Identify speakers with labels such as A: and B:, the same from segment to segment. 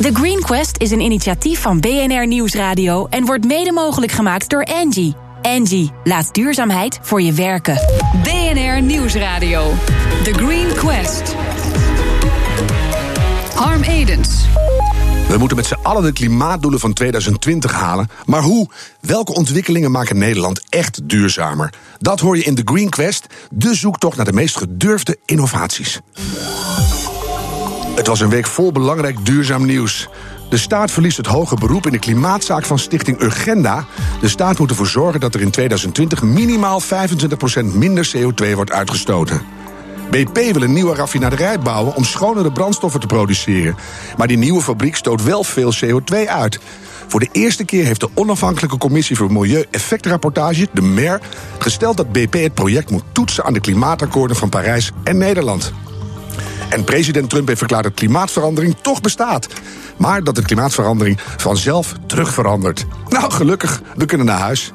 A: The Green Quest is een initiatief van BNR Nieuwsradio en wordt mede mogelijk gemaakt door Angie. Angie, laat duurzaamheid voor je werken.
B: BNR Nieuwsradio. The Green Quest. Harm Edens.
C: We moeten met z'n allen de klimaatdoelen van 2020 halen. Maar hoe? Welke ontwikkelingen maken Nederland echt duurzamer? Dat hoor je in The Green Quest, de zoektocht naar de meest gedurfde innovaties. Het was een week vol belangrijk duurzaam nieuws. De staat verliest het hoge beroep in de klimaatzaak van Stichting Urgenda. De staat moet ervoor zorgen dat er in 2020 minimaal 25% minder CO2 wordt uitgestoten. BP wil een nieuwe raffinaderij bouwen om schonere brandstoffen te produceren. Maar die nieuwe fabriek stoot wel veel CO2 uit. Voor de eerste keer heeft de onafhankelijke commissie voor Milieu-effectrapportage, de MER, gesteld dat BP het project moet toetsen aan de klimaatakkoorden van Parijs en Nederland. En president Trump heeft verklaard dat klimaatverandering toch bestaat. Maar dat de klimaatverandering vanzelf terug verandert. Nou, gelukkig, we kunnen naar huis.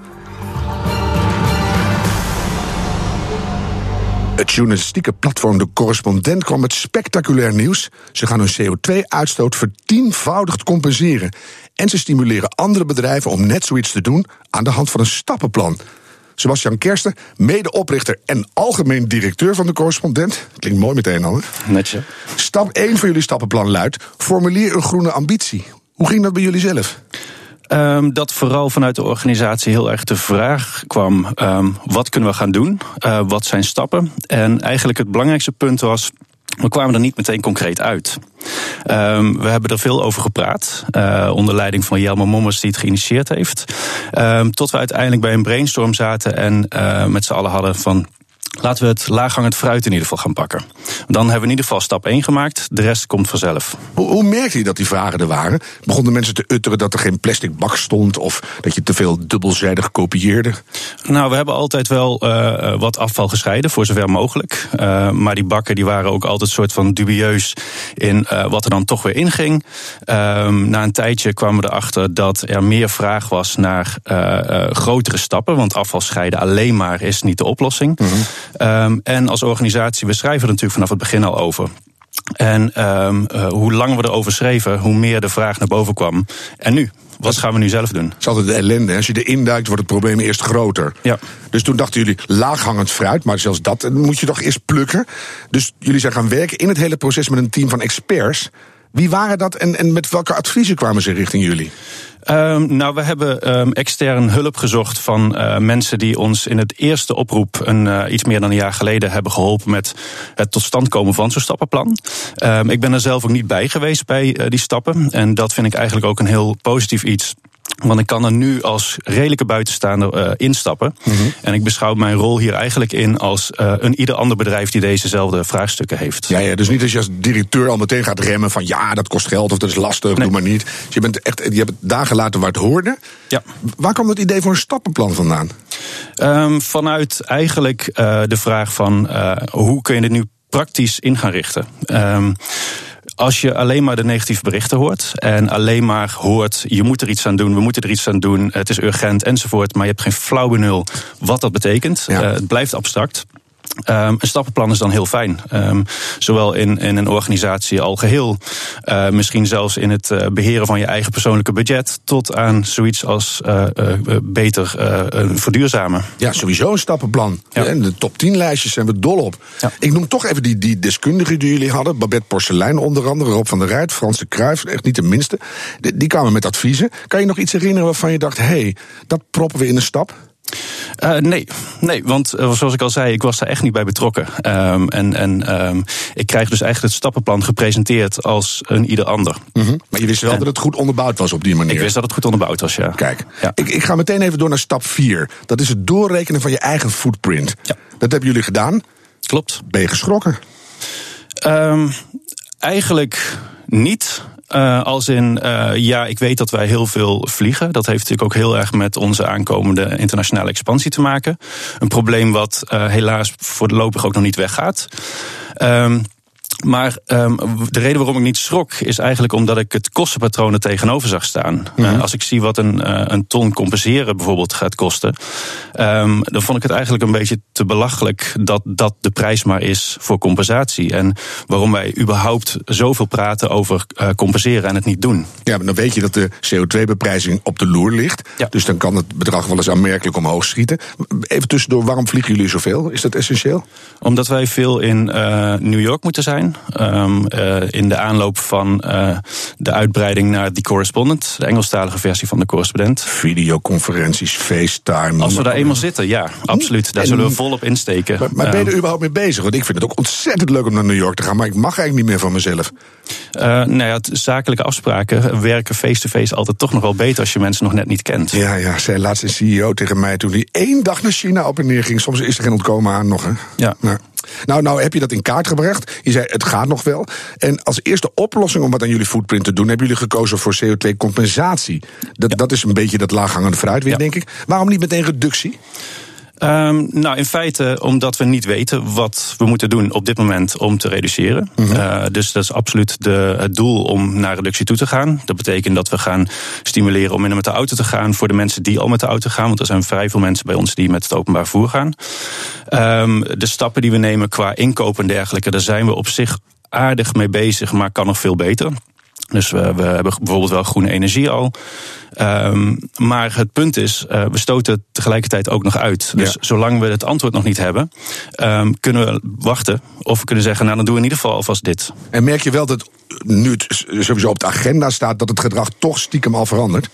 C: Het journalistieke platform De Correspondent kwam met spectaculair nieuws. Ze gaan hun CO2-uitstoot vertienvoudigd compenseren. En ze stimuleren andere bedrijven om net zoiets te doen aan de hand van een stappenplan. Sebastian Kersten, medeoprichter en algemeen directeur van de correspondent. Klinkt mooi meteen al. Hè? Stap 1 van jullie stappenplan luidt: formuleer een groene ambitie. Hoe ging dat bij jullie zelf?
D: Um, dat vooral vanuit de organisatie heel erg de vraag kwam: um, wat kunnen we gaan doen? Uh, wat zijn stappen? En eigenlijk het belangrijkste punt was. We kwamen er niet meteen concreet uit. Um, we hebben er veel over gepraat, uh, onder leiding van Jelmer Mommers, die het geïnitieerd heeft. Um, tot we uiteindelijk bij een brainstorm zaten en uh, met z'n allen hadden van. Laten we het laaghangend fruit in ieder geval gaan pakken. Dan hebben we in ieder geval stap 1 gemaakt. De rest komt vanzelf.
C: Hoe, hoe merkte je dat die vragen er waren? Begonnen mensen te utteren dat er geen plastic bak stond... of dat je te veel dubbelzijdig kopieerde?
D: Nou, we hebben altijd wel uh, wat afval gescheiden, voor zover mogelijk. Uh, maar die bakken die waren ook altijd soort van dubieus... in uh, wat er dan toch weer inging. Ehm, na een tijdje kwamen we erachter dat er meer vraag was... naar grotere stappen, want afval scheiden alleen maar is niet de oplossing... Mm -hmm. Um, en als organisatie, we schrijven er natuurlijk vanaf het begin al over. En um, uh, hoe langer we erover schreven, hoe meer de vraag naar boven kwam. En nu? Wat gaan we nu zelf doen?
C: Het is altijd de ellende. Als je erin duikt, wordt het probleem eerst groter.
D: Ja.
C: Dus toen dachten jullie laaghangend fruit, maar zelfs dat moet je toch eerst plukken. Dus jullie zijn gaan werken in het hele proces met een team van experts. Wie waren dat en, en met welke adviezen kwamen ze richting jullie?
D: Um, nou, we hebben um, extern hulp gezocht van uh, mensen die ons in het eerste oproep, een, uh, iets meer dan een jaar geleden, hebben geholpen met het tot stand komen van zo'n stappenplan. Um, ik ben er zelf ook niet bij geweest bij uh, die stappen. En dat vind ik eigenlijk ook een heel positief iets. Want ik kan er nu als redelijke buitenstaander uh, instappen. Mm -hmm. En ik beschouw mijn rol hier eigenlijk in als uh, een ieder ander bedrijf die dezezelfde vraagstukken heeft.
C: Ja, ja, dus niet als je als directeur al meteen gaat remmen van ja, dat kost geld of dat is lastig, nee. doe maar niet. Dus je, bent echt, je hebt het daar gelaten waar het hoorde.
D: Ja.
C: Waar kwam dat idee voor een stappenplan vandaan?
D: Um, vanuit eigenlijk uh, de vraag van hoe kun je dit nu praktisch in gaan richten. Um, als je alleen maar de negatieve berichten hoort en alleen maar hoort je moet er iets aan doen, we moeten er iets aan doen, het is urgent enzovoort, maar je hebt geen flauw benul wat dat betekent. Ja. Uh, het blijft abstract. Um, een stappenplan is dan heel fijn. Um, zowel in, in een organisatie al geheel, uh, misschien zelfs in het uh, beheren van je eigen persoonlijke budget, tot aan zoiets als uh, beter verduurzamen.
C: Ja, sowieso een stappenplan. Ja. En de top 10 lijstjes zijn we dol op. Ja. Ik noem toch even die, die deskundigen die jullie hadden. Babette Porcelein onder andere, Rob van der Rijt, Frans de Kruijf, echt niet de minste. Die, die kwamen met adviezen. Kan je nog iets herinneren waarvan je dacht, hé, hey, dat proppen we in een stap?
D: Uh, nee, nee, want uh, zoals ik al zei, ik was daar echt niet bij betrokken. Um, en en um, ik krijg dus eigenlijk het stappenplan gepresenteerd als een ieder ander.
C: Mm -hmm. Maar je wist wel en, dat het goed onderbouwd was op die manier?
D: Ik wist dat het goed onderbouwd was, ja.
C: Kijk, ja. Ik, ik ga meteen even door naar stap 4. Dat is het doorrekenen van je eigen footprint.
D: Ja.
C: Dat hebben jullie gedaan.
D: Klopt.
C: Ben je geschrokken?
D: Um, eigenlijk niet. Uh, als in, uh, ja, ik weet dat wij heel veel vliegen. Dat heeft natuurlijk ook heel erg met onze aankomende internationale expansie te maken. Een probleem wat uh, helaas voorlopig ook nog niet weggaat. Um, Maar um, de reden waarom ik niet schrok is eigenlijk omdat ik het kostenpatroon er tegenover zag staan. Mm uh, als ik zie wat een, uh, een ton compenseren bijvoorbeeld gaat kosten, um, dan vond ik het eigenlijk een beetje te belachelijk dat dat de prijs maar is voor compensatie. En waarom wij überhaupt zoveel praten over uh, compenseren en het niet doen.
C: Ja, maar dan weet je dat de CO2-beprijzing op de loer ligt. Ja. Dus dan kan het bedrag wel eens aanmerkelijk omhoog schieten. Even tussendoor, waarom vliegen jullie zoveel? Is dat essentieel?
D: Omdat wij veel in New York moeten zijn. Um, uh, in de aanloop van uh, de uitbreiding naar The Correspondent, de Engelstalige versie van de correspondent.
C: Videoconferenties, FaceTime.
D: Als we daar eenmaal zitten, ja, absoluut. Daar en, zullen we volop insteken.
C: Maar, maar ben je er überhaupt mee bezig? Want ik vind het ook ontzettend leuk om naar New York te gaan, maar ik mag eigenlijk niet meer van mezelf.
D: Uh, nou ja, zakelijke afspraken werken face-to-face altijd toch nog wel beter als je mensen nog net niet kent.
C: Ja, ja, zei laatst een CEO tegen mij toen hij één dag naar China op en neer ging. Soms is er geen ontkomen aan nog, hè?
D: Ja.
C: Nou. Nou, nou heb je dat in kaart gebracht. Je zei, het gaat nog wel. En als eerste oplossing om wat aan jullie footprint te doen... hebben jullie gekozen voor CO2-compensatie. Dat, ja. dat is een beetje dat laaghangende fruit weer, ja. denk ik. Waarom niet meteen reductie?
D: Um, nou, in feite omdat we niet weten wat we moeten doen op dit moment om te reduceren. Mm -hmm. uh, dus dat is absoluut de, het doel om naar reductie toe te gaan. Dat betekent dat we gaan stimuleren om minder met de auto te gaan voor de mensen die al met de auto gaan. Want er zijn vrij veel mensen bij ons die met het openbaar vervoer gaan. Um, de stappen die we nemen qua inkoop en dergelijke, daar zijn we op zich aardig mee bezig, maar kan nog veel beter. Dus we, we hebben bijvoorbeeld wel groene energie al. Um, maar het punt is, uh, we stoten tegelijkertijd ook nog uit. Dus ja. zolang we het antwoord nog niet hebben, um, kunnen we wachten. Of we kunnen zeggen, nou dan doen we in ieder geval alvast dit.
C: En merk je wel dat nu het sowieso op de agenda staat, dat het gedrag toch stiekem al verandert?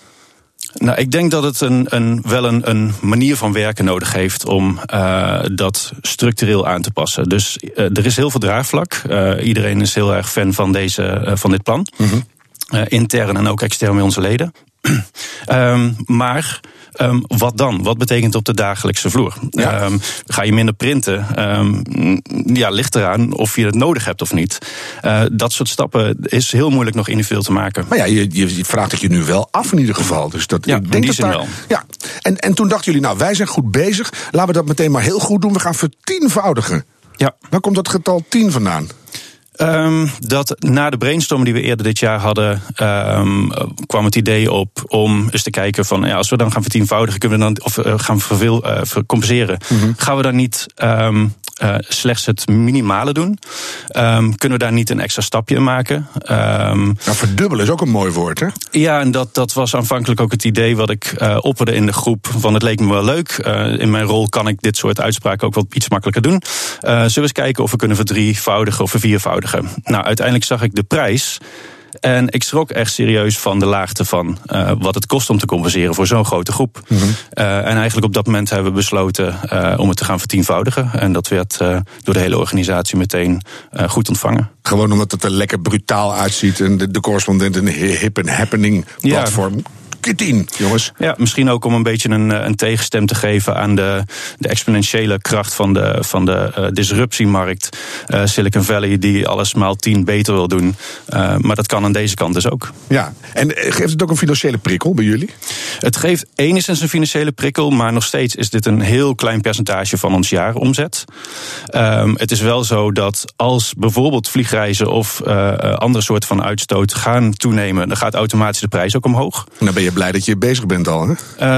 D: Nou, ik denk dat het een, een, wel een, een manier van werken nodig heeft om uh, dat structureel aan te passen. Dus uh, er is heel veel draagvlak. Uh, iedereen is heel erg fan van, deze, van dit plan. Mm -hmm. intern en ook extern bij onze leden. Um, maar um, wat dan? Wat betekent op de dagelijkse vloer? Ja. Um, ga je minder printen? ja, ligt eraan of je het nodig hebt of niet. Uh, dat soort stappen is heel moeilijk nog individueel te maken.
C: Maar ja, je, je vraagt het je nu wel af in ieder geval. Dus dat,
D: ja,
C: ik denk
D: in die
C: dat
D: zin
C: daar,
D: wel.
C: Ja, en, en toen dachten jullie, nou, wij zijn goed bezig. Laten we dat meteen maar heel goed doen. We gaan vertienvoudigen.
D: Ja.
C: Waar komt dat getal 10 vandaan?
D: Um, dat na de brainstorm die we eerder dit jaar hadden, um, kwam het idee op om eens te kijken van ja, als we dan gaan vertienvoudigen, kunnen we dan of uh, gaan verveel, uh, compenseren, mm -hmm. gaan we dan niet um, uh, slechts het minimale doen? Um, kunnen we daar niet een extra stapje in maken? Um,
C: nou, verdubbelen is ook een mooi woord, hè?
D: Ja, en dat, dat was aanvankelijk ook het idee wat ik uh, opperde in de groep. Van het leek me wel leuk. Uh, in mijn rol kan ik dit soort uitspraken ook wel iets makkelijker doen. Zullen we eens kijken of we kunnen verdrievoudigen of verviervoudigen? Nou, uiteindelijk zag ik de prijs. En ik schrok echt serieus van de laagte van uh, wat het kost om te compenseren voor zo'n grote groep. Mm -hmm. uh, en eigenlijk op dat moment hebben we besloten uh, om het te gaan vertienvoudigen. En dat werd door de hele organisatie meteen goed ontvangen.
C: Gewoon omdat het er lekker brutaal uitziet en de, de correspondent een hip and happening platform. Ja tien, jongens.
D: Ja, misschien ook om een beetje een, een tegenstem te geven aan de, de exponentiële kracht van de, van de uh, disruptiemarkt. Uh, Silicon Valley die alles maal tien beter wil doen. Uh, maar dat kan aan deze kant dus ook.
C: Ja, en geeft het ook een financiële prikkel bij jullie?
D: Het geeft enigszins een financiële prikkel, maar nog steeds is dit een heel klein percentage van ons jaaromzet. Um, het is wel zo dat als bijvoorbeeld vliegreizen of andere soorten van uitstoot gaan toenemen, dan gaat automatisch de prijs ook omhoog.
C: Dan ben je blij dat je bezig bent al, hè?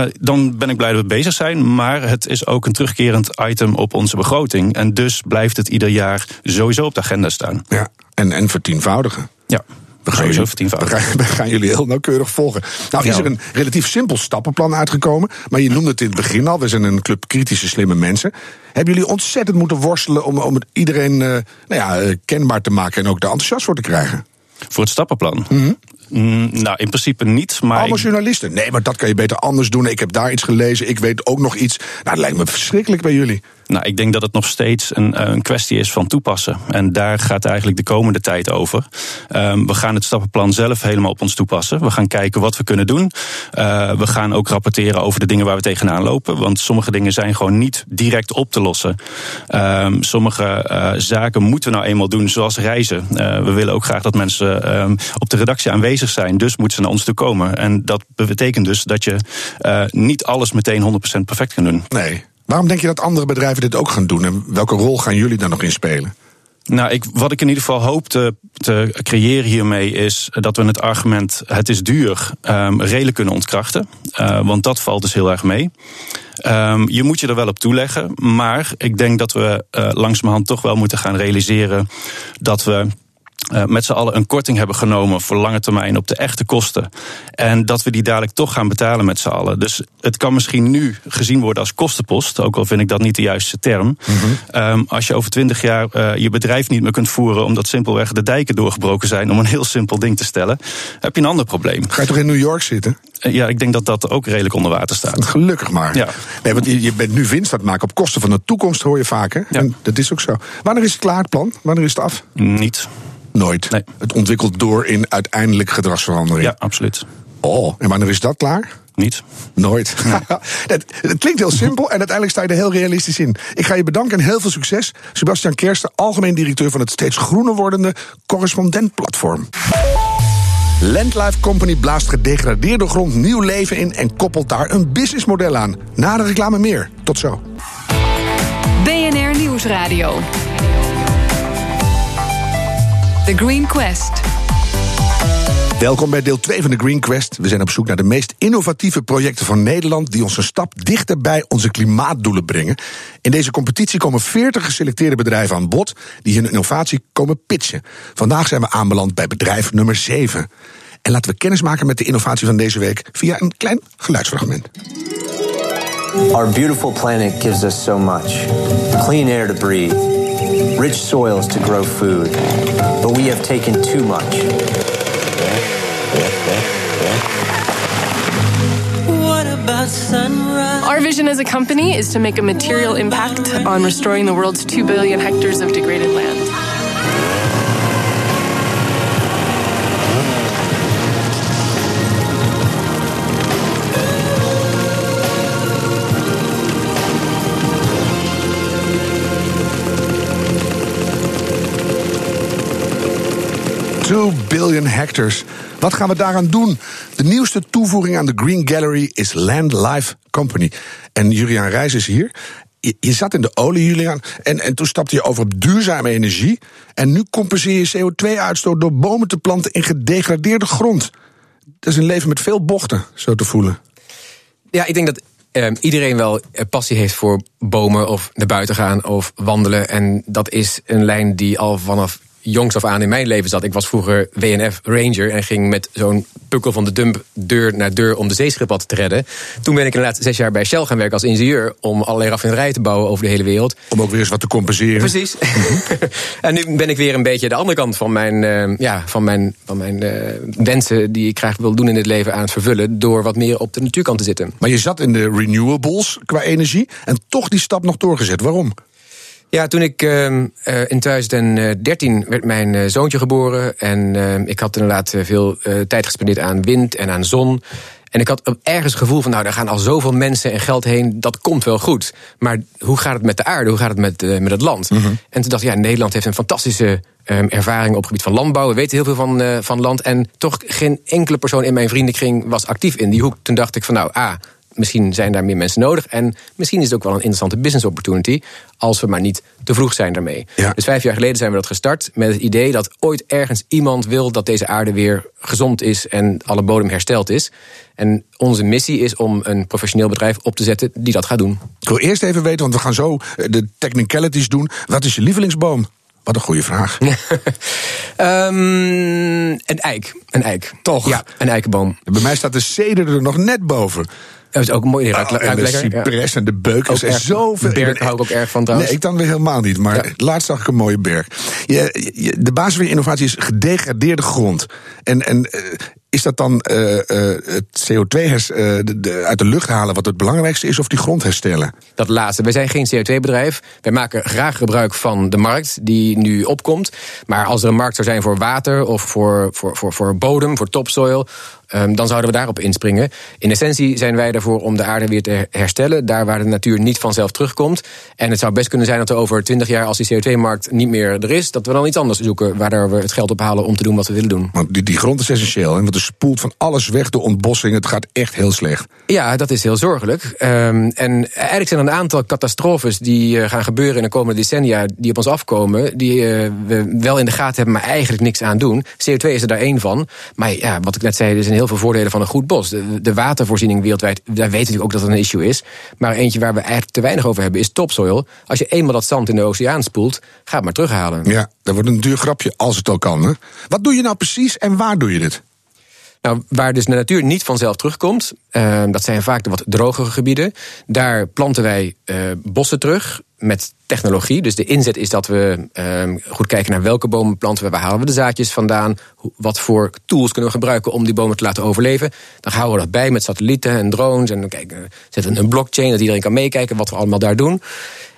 D: Uh, dan ben ik blij dat we bezig zijn. Maar het is ook een terugkerend item op onze begroting. En dus blijft het ieder jaar sowieso op de agenda staan.
C: Ja, en, en vertienvoudigen.
D: Ja.
C: We gaan, jullie, we, gaan, jullie heel nauwkeurig volgen. Nou, is er een relatief simpel stappenplan uitgekomen. Maar je noemde het in het begin al. We zijn een club kritische, slimme mensen. Hebben jullie ontzettend moeten worstelen om, om het iedereen uh, nou ja, kenbaar te maken en ook er enthousiast voor te krijgen?
D: Voor het stappenplan?
C: Mm -hmm.
D: Mm, nou, in principe niet. Maar
C: Allemaal journalisten. Nee, maar dat kan je beter anders doen. Ik heb daar iets gelezen. Ik weet ook nog iets. Nou, dat lijkt me verschrikkelijk bij jullie.
D: Nou, ik denk dat het nog steeds een, een kwestie is van toepassen. En daar gaat eigenlijk de komende tijd over. Um, we gaan het stappenplan zelf helemaal op ons toepassen. We gaan kijken wat we kunnen doen. Uh, we gaan ook rapporteren over de dingen waar we tegenaan lopen. Want sommige dingen zijn gewoon niet direct op te lossen. Um, sommige uh, zaken moeten we nou eenmaal doen, zoals reizen. We willen ook graag dat mensen um, op de redactie aanwezig zijn. Dus moeten ze naar ons toe komen. En dat betekent dus dat je niet alles meteen 100% perfect kan doen.
C: Nee. Waarom denk je dat andere bedrijven dit ook gaan doen? En welke rol gaan jullie daar nog in spelen?
D: Nou, ik, wat ik in ieder geval hoop te, te creëren hiermee is dat we het argument het is duur um, redelijk kunnen ontkrachten. Uh, want dat valt dus heel erg mee. Um, je moet je er wel op toeleggen. Maar ik denk dat we uh, langzamerhand toch wel moeten gaan realiseren dat we uh, met z'n allen een korting hebben genomen voor lange termijn op de echte kosten. En dat we die dadelijk toch gaan betalen met z'n allen. Dus het kan misschien nu gezien worden als kostenpost, ook al vind ik dat niet de juiste term. Mm -hmm. um, als je over twintig jaar uh, je bedrijf niet meer kunt voeren omdat simpelweg de dijken doorgebroken zijn, om een heel simpel ding te stellen, heb je een ander probleem.
C: Ga je toch in New York zitten?
D: Uh, ja, ik denk dat dat ook redelijk onder water staat.
C: Gelukkig maar. Ja. Nee, want je, je bent nu winst aan het maken op kosten van de toekomst, hoor je? Ja. En dat is ook zo. Wanneer is het klaar, het plan? Wanneer is het af?
D: Niet.
C: Nooit.
D: Nee.
C: Het ontwikkelt door in uiteindelijk gedragsverandering.
D: Ja, absoluut.
C: Oh, en wanneer is dat klaar?
D: Niet.
C: Nooit. Het, klinkt heel simpel en uiteindelijk sta je er heel realistisch in. Ik ga je bedanken en heel veel succes. Sebastian Kersten, algemeen directeur van het steeds groener wordende correspondentplatform. Landlife Company blaast gedegradeerde grond nieuw leven in en koppelt daar een businessmodel aan. Na de reclame meer. Tot zo.
B: BNR Nieuwsradio. The Green Quest.
C: Welkom bij deel 2 van de Green Quest. We zijn op zoek naar de meest innovatieve projecten van Nederland die ons een stap dichter bij onze klimaatdoelen brengen. In deze competitie komen 40 geselecteerde bedrijven aan bod die hun innovatie komen pitchen. Vandaag zijn we aanbeland bij bedrijf nummer 7. En laten we kennis maken met de innovatie van deze week via een klein geluidsfragment.
E: Our beautiful planet gives us so much clean air to breathe, rich soils to grow food. But we have taken too much.
F: Our vision as a company is to make a material impact on restoring the world's 2 billion hectares of degraded land.
C: Two billion hectares. Wat gaan we daaraan doen? De nieuwste toevoeging aan de Green Gallery is Land Life Company. En Julian Reis is hier. Je, zat in de olie, Julian, en, en toen stapte je over op duurzame energie. En nu compenseer je CO2-uitstoot door bomen te planten in gedegradeerde grond. Dat is een leven met veel bochten, zo te voelen.
G: Ja, ik denk dat uh, iedereen wel passie heeft voor bomen of naar buiten gaan of wandelen. En dat is een lijn die al vanaf jongs af aan in mijn leven zat. Ik was vroeger WNF Ranger en ging met zo'n pukkel van de dump deur naar deur om de zeeschipad te redden. Toen ben ik inderdaad zes jaar bij Shell gaan werken als ingenieur om allerlei raffinaderijen te bouwen over de hele wereld.
C: Om ook weer eens wat te compenseren.
G: Precies. en nu ben ik weer een beetje de andere kant van mijn, uh, ja, van mijn, van mijn uh, wensen die ik graag wil doen in het leven aan het vervullen door wat meer op de natuurkant te zitten.
C: Maar je zat in de renewables qua energie en toch die stap nog doorgezet. Waarom?
G: Ja, toen ik uh, in 2013 werd mijn uh, zoontje geboren. En uh, ik had inderdaad veel tijd gespendeerd aan wind en aan zon. En ik had ergens het gevoel van, nou, daar gaan al zoveel mensen en geld heen, dat komt wel goed. Maar hoe gaat het met de aarde? Hoe gaat het met, met het land? Mm -hmm. En toen dacht ik, ja, Nederland heeft een fantastische um, ervaring op het gebied van landbouw. We weten heel veel van, van land. En toch geen enkele persoon in mijn vriendenkring was actief in die hoek. Toen dacht ik van, nou, A, misschien zijn daar meer mensen nodig. En misschien is het ook wel een interessante business opportunity. Als we maar niet te vroeg zijn daarmee. Ja. Dus vijf jaar geleden zijn we dat gestart. Met het idee dat ooit ergens iemand wil dat deze aarde weer gezond is. En alle bodem hersteld is. En onze missie is om een professioneel bedrijf op te zetten die dat gaat doen.
C: Ik wil eerst even weten, want we gaan zo de technicalities doen. Wat is je lievelingsboom? Wat een goede vraag.
G: um, een eik. Een eik.
C: Toch?
G: Ja, een eikenboom.
C: Bij mij staat de ceder er nog net boven.
G: Dat is ook een mooie
C: oh, en de cypress en de beukers en zoveel.
G: berg hou ik ook erg van trouwens.
C: Nee, ik dan weer helemaal niet. Maar ja. laatst zag ik een mooie berg. Je, je, de basis van je innovatie is gedegradeerde grond. En, en uh, is dat dan uh, uh, het CO2 hers, de, de, uit de lucht halen wat het belangrijkste is, of die grond herstellen?
G: Dat laatste. Wij zijn geen CO2-bedrijf. Wij maken graag gebruik van de markt die nu opkomt. Maar als er een markt zou zijn voor water of voor, voor, voor, voor bodem, voor topsoil ehm, dan zouden we daarop inspringen. In essentie zijn wij ervoor om de aarde weer te herstellen, daar waar de natuur niet vanzelf terugkomt. En het zou best kunnen zijn dat er over 20 jaar, als die CO2-markt niet meer er is, dat we dan iets anders zoeken waar we het geld op halen om te doen wat we willen doen.
C: Want die, die grond is essentieel, hè? want er spoelt van alles weg, de ontbossing, het gaat echt heel slecht.
G: Ja, dat is heel zorgelijk. Um, en eigenlijk zijn er een aantal catastrofes die uh, gaan gebeuren in de komende decennia, die op ons afkomen, die uh, we wel in de gaten hebben, maar eigenlijk niks aan doen. CO2 is er daar één van. Maar ja, wat ik net zei, er zijn heel veel voordelen van een goed bos. De, watervoorziening wereldwijd, daar weten we natuurlijk ook dat het een issue is. Maar eentje waar we eigenlijk te weinig over hebben, is topsoil. Als je eenmaal dat zand in de oceaan spoelt, ga het maar terughalen.
C: Ja, dat wordt een duur grapje als het al kan. Wat doe je nou precies en waar doe je dit?
G: Nou, waar dus de natuur niet vanzelf terugkomt, uh, dat zijn vaak de wat drogere gebieden. Daar planten wij uh, bossen terug met technologie. Dus de inzet is dat we uh, goed kijken naar welke bomen planten we, waar halen we de zaadjes vandaan, wat voor tools kunnen we gebruiken om die bomen te laten overleven. Dan houden we dat bij met satellieten en drones en kijken, zetten een blockchain dat iedereen kan meekijken wat we allemaal daar doen.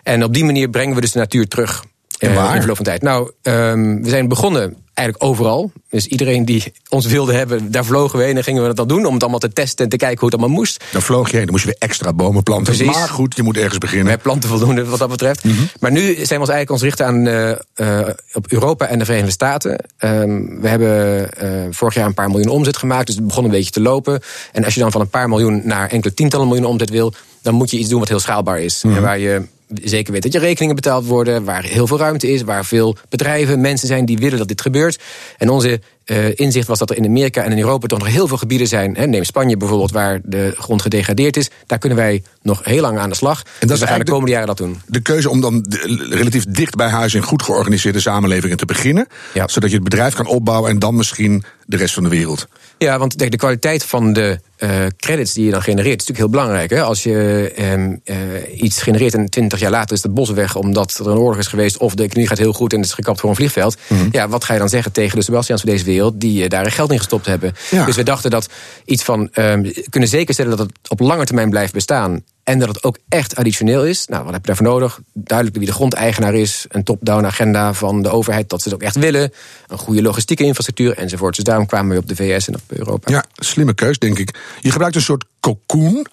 G: En op die manier brengen we dus de natuur terug.
C: En waar?
G: In verloop van tijd. Nou, um, we zijn begonnen eigenlijk overal. Dus iedereen die ons wilde hebben, daar vlogen we heen en gingen we dat dan doen. Om het allemaal te testen en te kijken hoe het allemaal moest.
C: Dan vloog je heen, dan moest je weer extra bomen planten.
G: Precies.
C: Maar goed, je moet ergens beginnen.
G: Wij planten voldoende wat dat betreft. Mm -hmm. Maar nu zijn we ons eigenlijk ons richten aan uh, uh, op Europa en de Verenigde Staten. Um, we hebben uh, vorig jaar een paar miljoen omzet gemaakt. Dus het begon een beetje te lopen. En als je dan van een paar miljoen naar enkele tientallen miljoen omzet wil... dan moet je iets doen wat heel schaalbaar is. Mm -hmm. En waar je zeker weet dat je rekeningen betaald worden, waar heel veel ruimte is, waar veel bedrijven, mensen zijn die willen dat dit gebeurt. En onze uh, inzicht was dat er in Amerika en in Europa toch nog heel veel gebieden zijn. Hè, neem Spanje bijvoorbeeld, waar de grond gedegradeerd is. Daar kunnen wij nog heel lang aan de slag. En dat dus we gaan de komende de, jaren dat doen.
C: De keuze om dan de, relatief dicht bij huis in goed georganiseerde samenlevingen te beginnen. Ja. Zodat je het bedrijf kan opbouwen en dan misschien de rest van de wereld.
G: Ja, want de kwaliteit van de uh, credits die je dan genereert is natuurlijk heel belangrijk. Hè? Als je um, uh, iets genereert en twintig jaar later is het bos weg omdat er een oorlog is geweest of de economie gaat heel goed en het is gekapt voor een vliegveld. Mm -hmm. Ja, wat ga je dan zeggen tegen de Sebastians van deze wereld die uh, daar geld in gestopt hebben? Ja. Dus we dachten dat iets van um, kunnen zekerstellen dat het op lange termijn blijft bestaan. En dat het ook echt additioneel is. Nou, wat heb je daarvoor nodig? Duidelijk wie de grondeigenaar is. Een top-down agenda van de overheid dat ze het ook echt willen. Een goede logistieke infrastructuur enzovoort. Dus daarom kwamen we op de VS en op Europa.
C: Ja, slimme keus, denk ik. Je gebruikt een soort cocoon.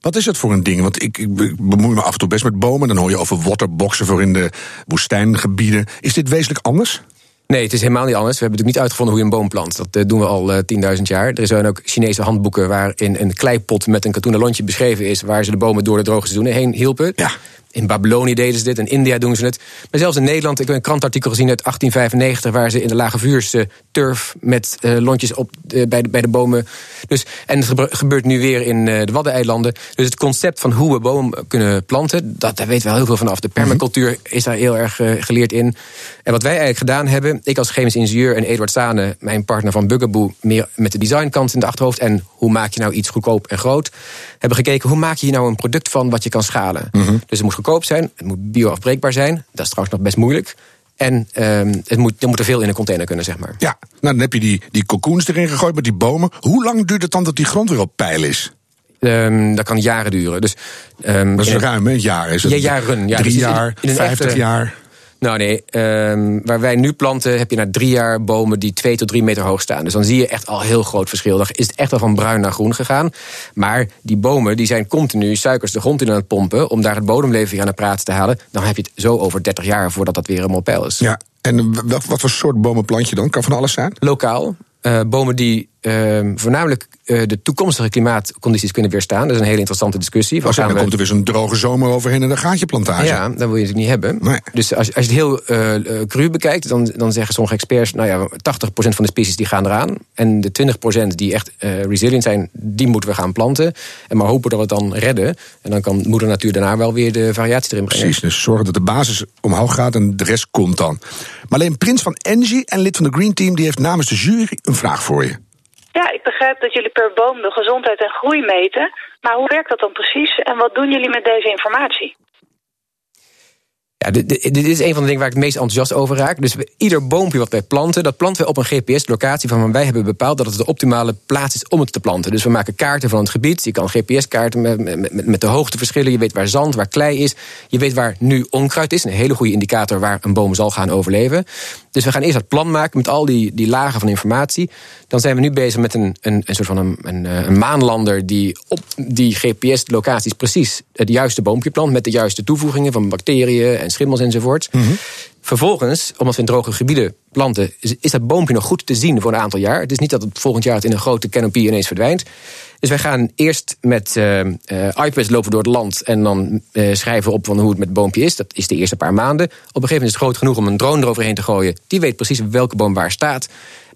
C: Wat is het voor een ding? Want ik, ik bemoei me af en toe best met bomen. Dan hoor je over waterboxen voor in de woestijngebieden. Is dit wezenlijk anders?
G: Nee, het is helemaal niet anders. We hebben natuurlijk niet uitgevonden hoe je een boom plant. Dat uh, doen we al uh, 10.000 jaar. Er zijn ook Chinese handboeken waarin een kleipot met een katoenen lontje beschreven is... waar ze de bomen door de droge seizoenen heen hielpen.
C: Ja.
G: In Babylonië deden ze dit, in India doen ze het. Maar zelfs in Nederland, ik heb een krantartikel gezien uit 1895... waar ze in de lage vuurse turf met uh, lontjes op, uh, bij, de, bij de bomen... Dus, en het gebeurt nu weer in uh, de Waddeneilanden. Dus het concept van hoe we bomen kunnen planten... Dat, daar weten we wel heel veel vanaf. De permacultuur is daar heel erg geleerd in. En wat wij eigenlijk gedaan hebben... ik als chemisch ingenieur en Eduard Sane, mijn partner van Bugaboo... meer met de designkant in de achterhoofd... en hoe maak je nou iets goedkoop en groot... hebben gekeken hoe maak je hier nou een product van wat je kan schalen. -hmm. Dus het moet goedkoop zijn, het moet bioafbreekbaar zijn. Dat is trouwens nog best moeilijk. En um, het moet, er moet er veel in een container kunnen, zeg maar.
C: Ja, nou dan heb je die, die cocoons erin gegooid met die bomen. Hoe lang duurt het dan dat die grond weer op peil is?
G: Um, dat kan jaren duren. Dus,
C: um, dat is ruim een jaar, is het?
G: Ja, jaren. Ja,
C: Drie dus jaar, vijftig echte, jaar.
G: Nou nee, um, waar wij nu planten heb je na drie jaar bomen die twee tot drie meter hoog staan. Dus dan zie je echt al heel groot verschil. Dan is het echt al van bruin naar groen gegaan. Maar die bomen die zijn continu suikers de grond in aan het pompen... om daar het bodemleven weer aan de praat te halen. Dan heb je het zo over 30 jaar voordat dat weer helemaal peil is.
C: Ja, en wat, wat voor soort bomen plant je dan? Kan van alles zijn?
G: Lokaal. Uh, bomen die uh, voornamelijk uh, de toekomstige klimaatcondities kunnen weerstaan. Dat is een hele interessante discussie.
C: Als dan we... komt er weer zo'n droge zomer overheen en dan gaat je plantage.
G: Ja, dat wil je natuurlijk niet hebben.
C: Nee.
G: Dus als, als je het heel uh, cru bekijkt, dan, dan zeggen sommige experts... nou ja, 80% van de species die gaan eraan. En de 20% die echt resilient zijn, die moeten we gaan planten. En maar hopen dat we het dan redden. En dan kan moeder natuur daarna wel weer de variatie erin brengen.
C: Precies, dus zorgen dat de basis omhoog gaat en de rest komt dan. Maar alleen Prins van Engie en lid van de Green Team... die heeft namens de jury een vraag voor je.
H: Ja, ik begrijp dat jullie per boom de gezondheid en groei meten. Maar hoe werkt dat dan precies en wat doen jullie met deze informatie?
G: Ja, dit, is een van de dingen waar ik het meest enthousiast over raak. Dus ieder boompje wat wij planten, dat planten we op een GPS-locatie van wij hebben bepaald dat het de optimale plaats is om het te planten. Dus we maken kaarten van het gebied. Je kan GPS-kaarten met, met- met de hoogteverschillen. Je weet waar zand, waar klei is. Je weet waar nu onkruid is. Een hele goede indicator waar een boom zal gaan overleven. Dus we gaan eerst het plan maken met al die, die lagen van informatie. Dan zijn we nu bezig met een, een, soort van een, een, eh, een maanlander die op die GPS-locaties precies het juiste boompje plant. Met de juiste toevoegingen van bacteriën en schimmels enzovoort. Vervolgens, omdat we in droge gebieden planten, is, is dat boompje nog goed te zien voor een aantal jaar. Het is niet dat het volgend jaar het in een grote canopy ineens verdwijnt. Dus wij gaan eerst met eh, eh, iPads lopen door het land en dan eh, schrijven op van hoe het met het boompje is. Dat is de eerste paar maanden. Op een gegeven moment is het groot genoeg om een drone eroverheen te gooien. Die weet precies welke boom waar staat.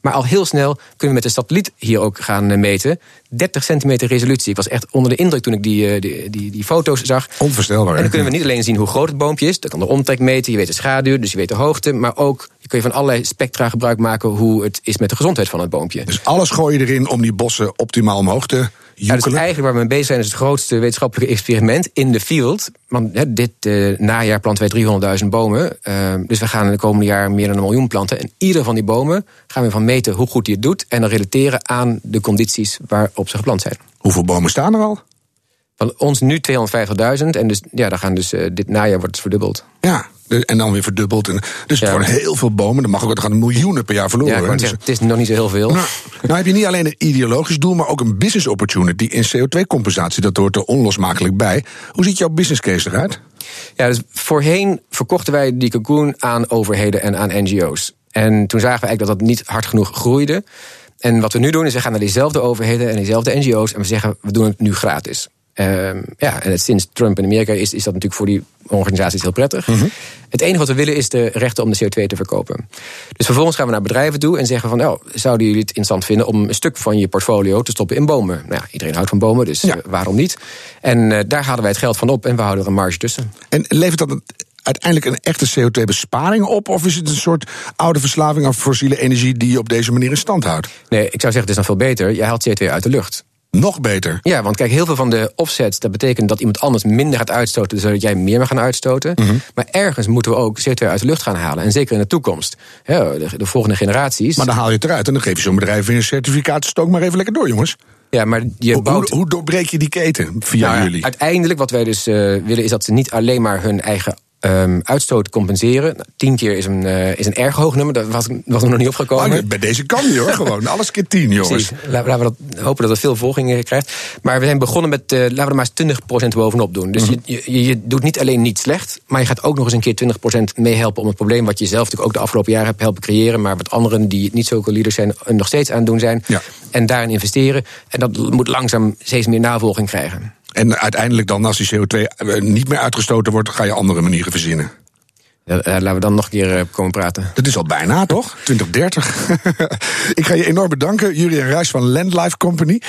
G: Maar al heel snel kunnen we met de satelliet hier ook gaan eh, meten. 30 centimeter resolutie. Ik was echt onder de indruk toen ik die, eh, die, die, die foto's zag.
C: Onvoorstelbaar.
G: En dan kunnen we niet alleen zien hoe groot het boompje is. Dan kan de omtrek meten, je weet de schaduw, dus je weet de hoogte. Maar ook je kun je van allerlei spectra gebruik maken hoe het is met de gezondheid van het boompje.
C: Dus alles gooi je erin om die bossen optimaal omhoog te
G: Ja, dus eigenlijk waar we mee bezig zijn is het grootste wetenschappelijke experiment in de field. Want dit eh, najaar planten wij 300.000 bomen. Eh, dus we gaan in de komende jaar meer dan een miljoen planten. En ieder van die bomen gaan we van meten hoe goed die het doet. En dan relateren aan de condities waarop ze geplant zijn.
C: Hoeveel bomen staan er al?
G: Van ons nu 250.000. En dus, ja, dan gaan dus, eh, dit najaar wordt het verdubbeld.
C: Ja, en dan weer verdubbeld. En, dus het
G: Ja.
C: worden heel veel bomen. Dan mag ook, er gaan miljoenen per jaar verloren.
G: Ja,
C: Dus-
G: zeggen, het is nog niet zo heel veel.
C: Nou, nou heb je niet alleen een ideologisch doel, maar ook een business opportunity in CO2-compensatie. Dat hoort er onlosmakelijk bij. Hoe ziet jouw business case eruit?
G: Ja, dus voorheen verkochten wij die cocoon aan overheden en aan NGO's. En toen zagen we eigenlijk dat dat niet hard genoeg groeide. En wat we nu doen is, we gaan naar diezelfde overheden en diezelfde NGO's en we zeggen, we doen het nu gratis. Ehm, ja, en sinds Trump in Amerika is, is dat natuurlijk voor die organisaties heel prettig. Het enige wat we willen is de rechten om de CO2 te verkopen. Dus vervolgens gaan we naar bedrijven toe en zeggen van... nou, zouden jullie het interessant vinden om een stuk van je portfolio te stoppen in bomen? Nou ja, iedereen houdt van bomen, dus
C: Ja.
G: eh, waarom niet? En eh, daar halen wij het geld van op en we houden er een marge tussen.
C: En levert dat uiteindelijk een echte CO2-besparing op? Of is het een soort oude verslaving aan fossiele energie die je op deze manier in stand houdt?
G: Nee, ik zou zeggen, het is nog veel beter. Je haalt CO2 uit de lucht.
C: Nog beter.
G: Ja, want kijk, heel veel van de offsets, dat betekent dat iemand anders minder gaat uitstoten, zodat jij meer mag gaan uitstoten. Maar ergens moeten we ook CO2 uit de lucht gaan halen. En zeker in de toekomst. Ja, de, de volgende generaties.
C: Maar dan haal je het eruit en dan geef je zo'n bedrijf weer een certificaat. Stook maar even lekker door, jongens.
G: ja, maar je
C: Hoe,
G: bouwt.
C: hoe, hoe doorbreek je die keten via
G: Nou ja,
C: jullie?
G: Uiteindelijk wat wij dus eh, willen is dat ze niet alleen maar hun eigen ehm, uitstoot compenseren. Nou, tien keer is een, eh, is een erg hoog nummer, dat was, was er nog niet opgekomen.
C: Oh, bij deze kan niet hoor, gewoon. Alles keer tien, jongens.
G: Laten we dat, hopen dat het veel volging eh, krijgt. Maar we zijn begonnen met, eh, laten we er maar eens 20% bovenop doen. Dus
C: Mhm.
G: je, je, je doet niet alleen niet slecht, maar je gaat ook nog eens een keer 20% meehelpen om het probleem wat je zelf natuurlijk ook de afgelopen jaren hebt helpen creëren, maar wat anderen die niet zulke leaders zijn, nog steeds aan het doen zijn.
C: Ja.
G: En daarin investeren. En dat moet langzaam steeds meer navolging krijgen.
C: En uiteindelijk dan, als die CO2 eh, niet meer uitgestoten wordt, ga je andere manieren verzinnen.
G: Ja, eh, laten we dan nog een keer eh, komen praten.
C: Dat is al bijna, toch? 2030. ik ga je enorm bedanken, Jurien Ruijs van Landlife Company.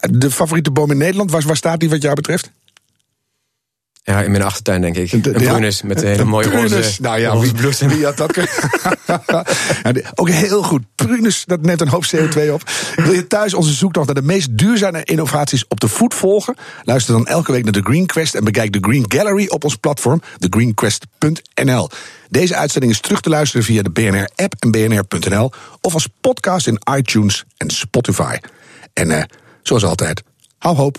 C: De favoriete boom in Nederland, waar, waar staat die wat jou betreft?
G: Ja, in mijn achtertuin denk ik.
C: De-
G: Een
C: ja?
G: prunus met een hele mooie roze,
C: Nou ja,
G: roze bloesem.
C: wie had dat kunnen- Ja, Ook heel goed. Prunus, dat neemt een hoop CO2 op. Wil je thuis onze zoektocht naar de meest duurzame innovaties op de voet volgen? Luister dan elke week naar de Green Quest en bekijk de Green Gallery op ons platform, thegreenquest.nl. Deze uitzending is terug te luisteren via de BNR-app en bnr.nl of als podcast in iTunes en Spotify. En eh, zoals altijd, hou hoop